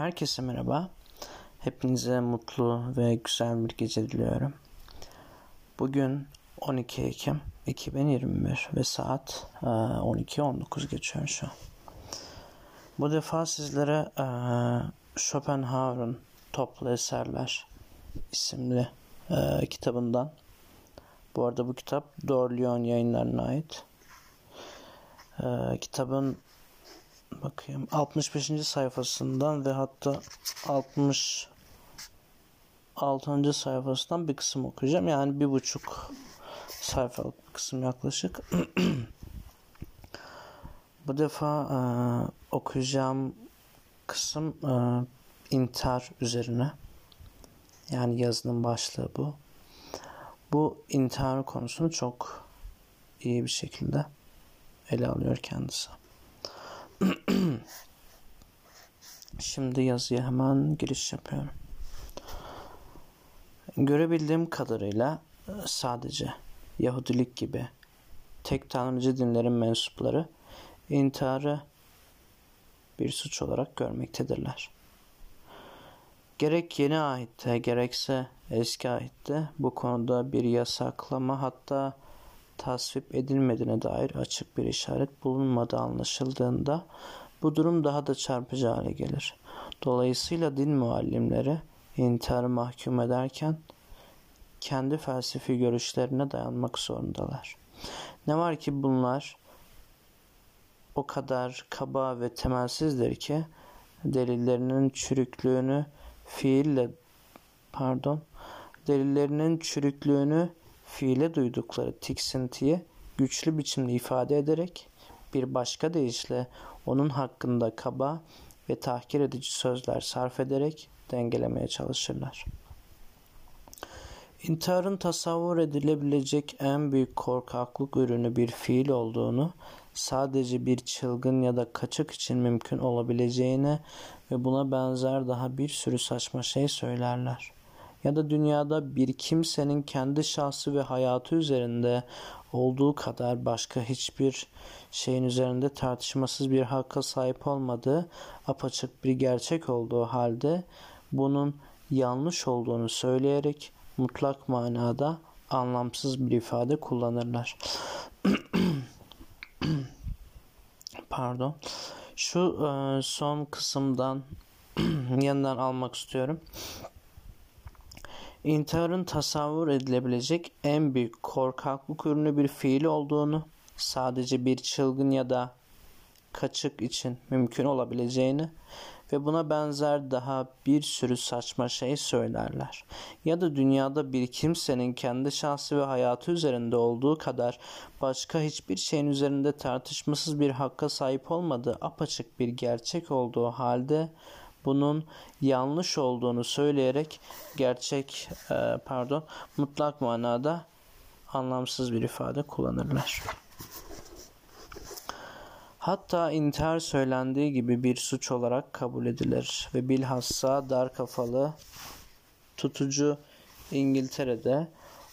Herkese merhaba. Hepinize mutlu ve güzel bir gece diliyorum. Bugün 12 Ekim 2021 ve saat 12.19 e, geçiyor şu an. Bu defa sizlere e, Schopenhauer'un Toplu Eserler isimli e, kitabından bu arada bu kitap Dorleon yayınlarına ait. Kitabın bakayım 65. sayfasından ve hatta 66. sayfasından bir kısım okuyacağım. Yani bir buçuk sayfalık bir kısım yaklaşık. Bu defa e, okuyacağım kısım e, intihar üzerine. Yani yazının başlığı bu. Bu intihar konusunu çok iyi bir şekilde ele alıyor kendisi. Şimdi yazıya hemen giriş yapıyorum. Görebildiğim kadarıyla e, sadece Yahudilik gibi tek tanrıcı dinlerin mensupları intiharı bir suç olarak görmektedirler. Gerek yeni ahitte gerekse eski ahitte bu konuda bir yasaklama hatta tasvip edilmediğine dair açık bir işaret bulunmadığı anlaşıldığında bu durum daha da çarpıcı hale gelir. Dolayısıyla din muallimleri intiharı mahkum ederken kendi felsefi görüşlerine dayanmak zorundalar. Ne var ki bunlar o kadar kaba ve temelsizdir ki delillerinin çürüklüğünü fiille pardon delillerinin çürüklüğünü fiile duydukları tiksintiyi güçlü biçimde ifade ederek bir başka deyişle onun hakkında kaba ve tahkir edici sözler sarf ederek dengelemeye çalışırlar. İntiharın tasavvur edilebilecek en büyük korkaklık ürünü bir fiil olduğunu, sadece bir çılgın ya da kaçık için mümkün olabileceğine ve buna benzer daha bir sürü saçma şey söylerler ya da dünyada bir kimsenin kendi şahsı ve hayatı üzerinde olduğu kadar başka hiçbir şeyin üzerinde tartışmasız bir hakka sahip olmadığı apaçık bir gerçek olduğu halde bunun yanlış olduğunu söyleyerek mutlak manada anlamsız bir ifade kullanırlar. Pardon. Şu e, son kısımdan yeniden almak istiyorum. İntiharın tasavvur edilebilecek en büyük korkaklık ürünü bir fiil olduğunu, sadece bir çılgın ya da kaçık için mümkün olabileceğini ve buna benzer daha bir sürü saçma şey söylerler. Ya da dünyada bir kimsenin kendi şahsı ve hayatı üzerinde olduğu kadar başka hiçbir şeyin üzerinde tartışmasız bir hakka sahip olmadığı apaçık bir gerçek olduğu halde bunun yanlış olduğunu söyleyerek gerçek e, pardon mutlak manada anlamsız bir ifade kullanırlar. Hatta intihar söylendiği gibi bir suç olarak kabul edilir ve bilhassa dar kafalı tutucu İngiltere'de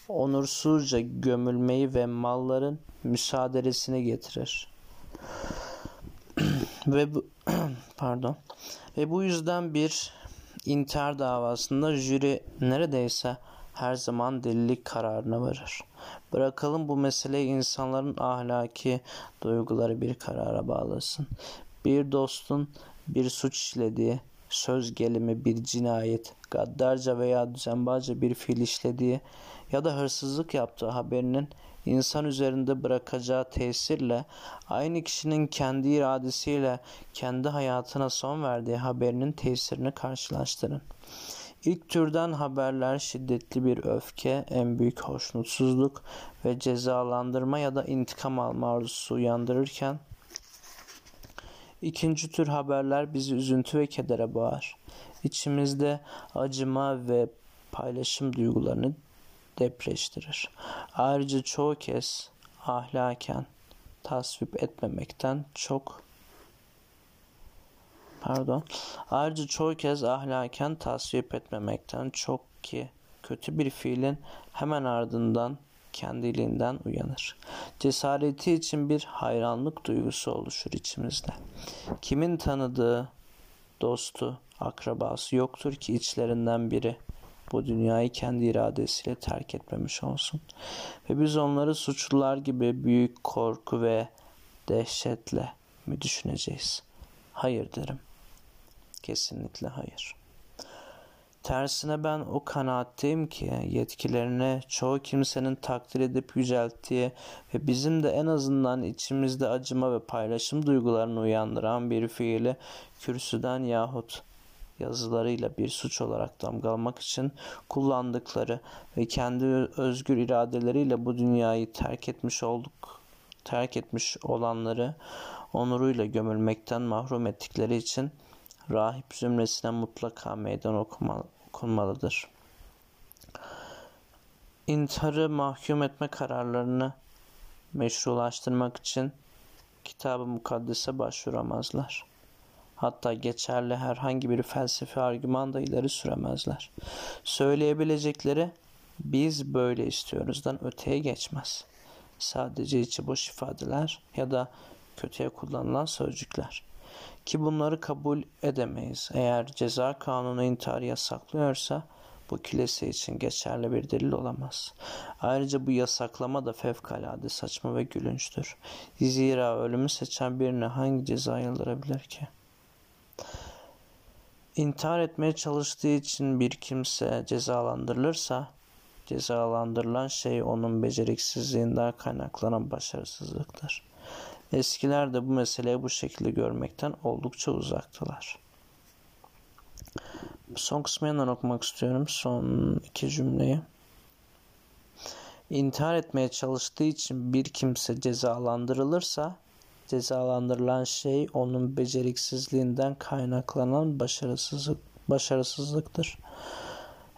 onursuzca gömülmeyi ve malların müsaadelesini getirir. Ve bu pardon ve bu yüzden bir intihar davasında jüri neredeyse her zaman delilik kararına varır. Bırakalım bu meseleyi insanların ahlaki duyguları bir karara bağlasın. Bir dostun bir suç işlediği, söz gelimi bir cinayet, gaddarca veya düzenbazca bir fiil işlediği ya da hırsızlık yaptığı haberinin insan üzerinde bırakacağı tesirle aynı kişinin kendi iradesiyle kendi hayatına son verdiği haberinin tesirini karşılaştırın. İlk türden haberler şiddetli bir öfke, en büyük hoşnutsuzluk ve cezalandırma ya da intikam alma arzusu uyandırırken ikinci tür haberler bizi üzüntü ve kedere boğar. İçimizde acıma ve paylaşım duygularını depreştirir. Ayrıca çoğu kez ahlaken tasvip etmemekten çok pardon ayrıca çoğu kez ahlaken tasvip etmemekten çok ki kötü bir fiilin hemen ardından kendiliğinden uyanır. Cesareti için bir hayranlık duygusu oluşur içimizde. Kimin tanıdığı, dostu, akrabası yoktur ki içlerinden biri bu dünyayı kendi iradesiyle terk etmemiş olsun. Ve biz onları suçlular gibi büyük korku ve dehşetle mi düşüneceğiz? Hayır derim. Kesinlikle hayır. Tersine ben o kanaatteyim ki yetkilerini çoğu kimsenin takdir edip yücelttiği ve bizim de en azından içimizde acıma ve paylaşım duygularını uyandıran bir fiili kürsüden yahut yazılarıyla bir suç olarak damgalamak için kullandıkları ve kendi özgür iradeleriyle bu dünyayı terk etmiş olduk terk etmiş olanları onuruyla gömülmekten mahrum ettikleri için rahip zümresine mutlaka meydan okuma, okunmalıdır. İntiharı mahkum etme kararlarını meşrulaştırmak için kitabı mukaddese başvuramazlar. Hatta geçerli herhangi bir felsefi argüman da ileri süremezler. Söyleyebilecekleri biz böyle istiyoruzdan öteye geçmez. Sadece içi boş ifadeler ya da kötüye kullanılan sözcükler. Ki bunları kabul edemeyiz. Eğer ceza kanunu intiharı yasaklıyorsa bu kilise için geçerli bir delil olamaz. Ayrıca bu yasaklama da fevkalade saçma ve gülünçtür. Zira ölümü seçen birine hangi ceza yıldırabilir ki? İntihar etmeye çalıştığı için bir kimse cezalandırılırsa cezalandırılan şey onun beceriksizliğinden kaynaklanan başarısızlıktır. Eskiler de bu meseleyi bu şekilde görmekten oldukça uzaktılar. Son kısmı yeniden okumak istiyorum. Son iki cümleyi. İntihar etmeye çalıştığı için bir kimse cezalandırılırsa cezalandırılan şey onun beceriksizliğinden kaynaklanan başarısızlık, başarısızlıktır.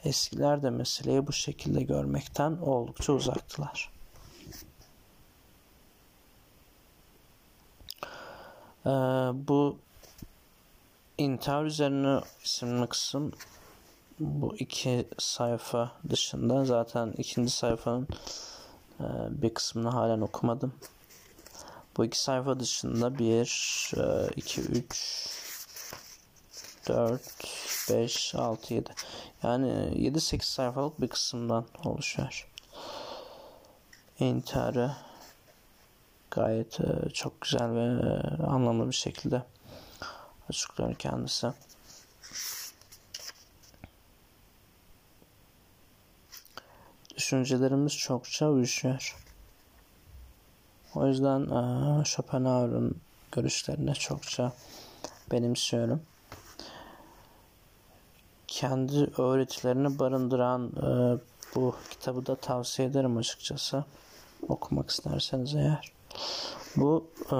Eskiler de meseleyi bu şekilde görmekten oldukça uzaktılar. Ee, bu intihar üzerine isimli kısım bu iki sayfa dışında zaten ikinci sayfanın e, bir kısmını halen okumadım. Bu iki sayfa dışında 1, 2, 3, 4, 5, 6, 7. Yani 7-8 sayfalık bir kısımdan oluşuyor. İntiharı gayet e, çok güzel ve e, anlamlı bir şekilde açıklıyor kendisi. Düşüncelerimiz çokça uyuşuyor. O yüzden Schopenhauer'un görüşlerine çokça benimsiyorum. Kendi öğretilerini barındıran bu kitabı da tavsiye ederim açıkçası. Okumak isterseniz eğer. Bu e,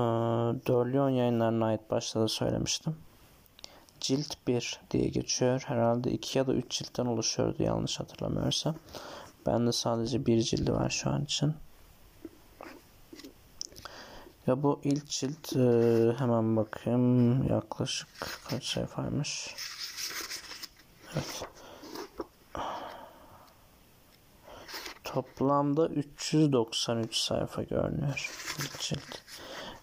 Dörlyon yayınlarına ait başta da söylemiştim. Cilt 1 diye geçiyor. Herhalde 2 ya da 3 ciltten oluşuyordu yanlış hatırlamıyorsam. Ben de sadece bir cildi var şu an için. Ya bu ilk cilt e, hemen bakayım yaklaşık kaç sayfaymış. Evet. Toplamda 393 sayfa görünüyor. İlk cilt.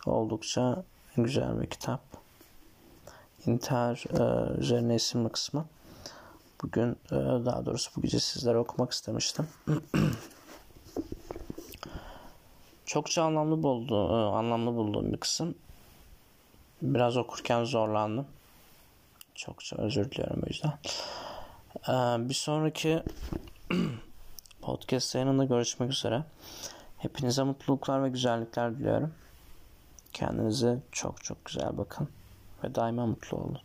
Oldukça güzel bir kitap. İntihar e, üzerine isimli kısmı. Bugün e, daha doğrusu bu gece sizlere okumak istemiştim. Çokça anlamlı buldu, e, anlamlı bulduğum bir kısım. Biraz okurken zorlandım. Çokça özür diliyorum o yüzden. Ee, bir sonraki podcast yayınında görüşmek üzere. Hepinize mutluluklar ve güzellikler diliyorum. Kendinize çok çok güzel bakın ve daima mutlu olun.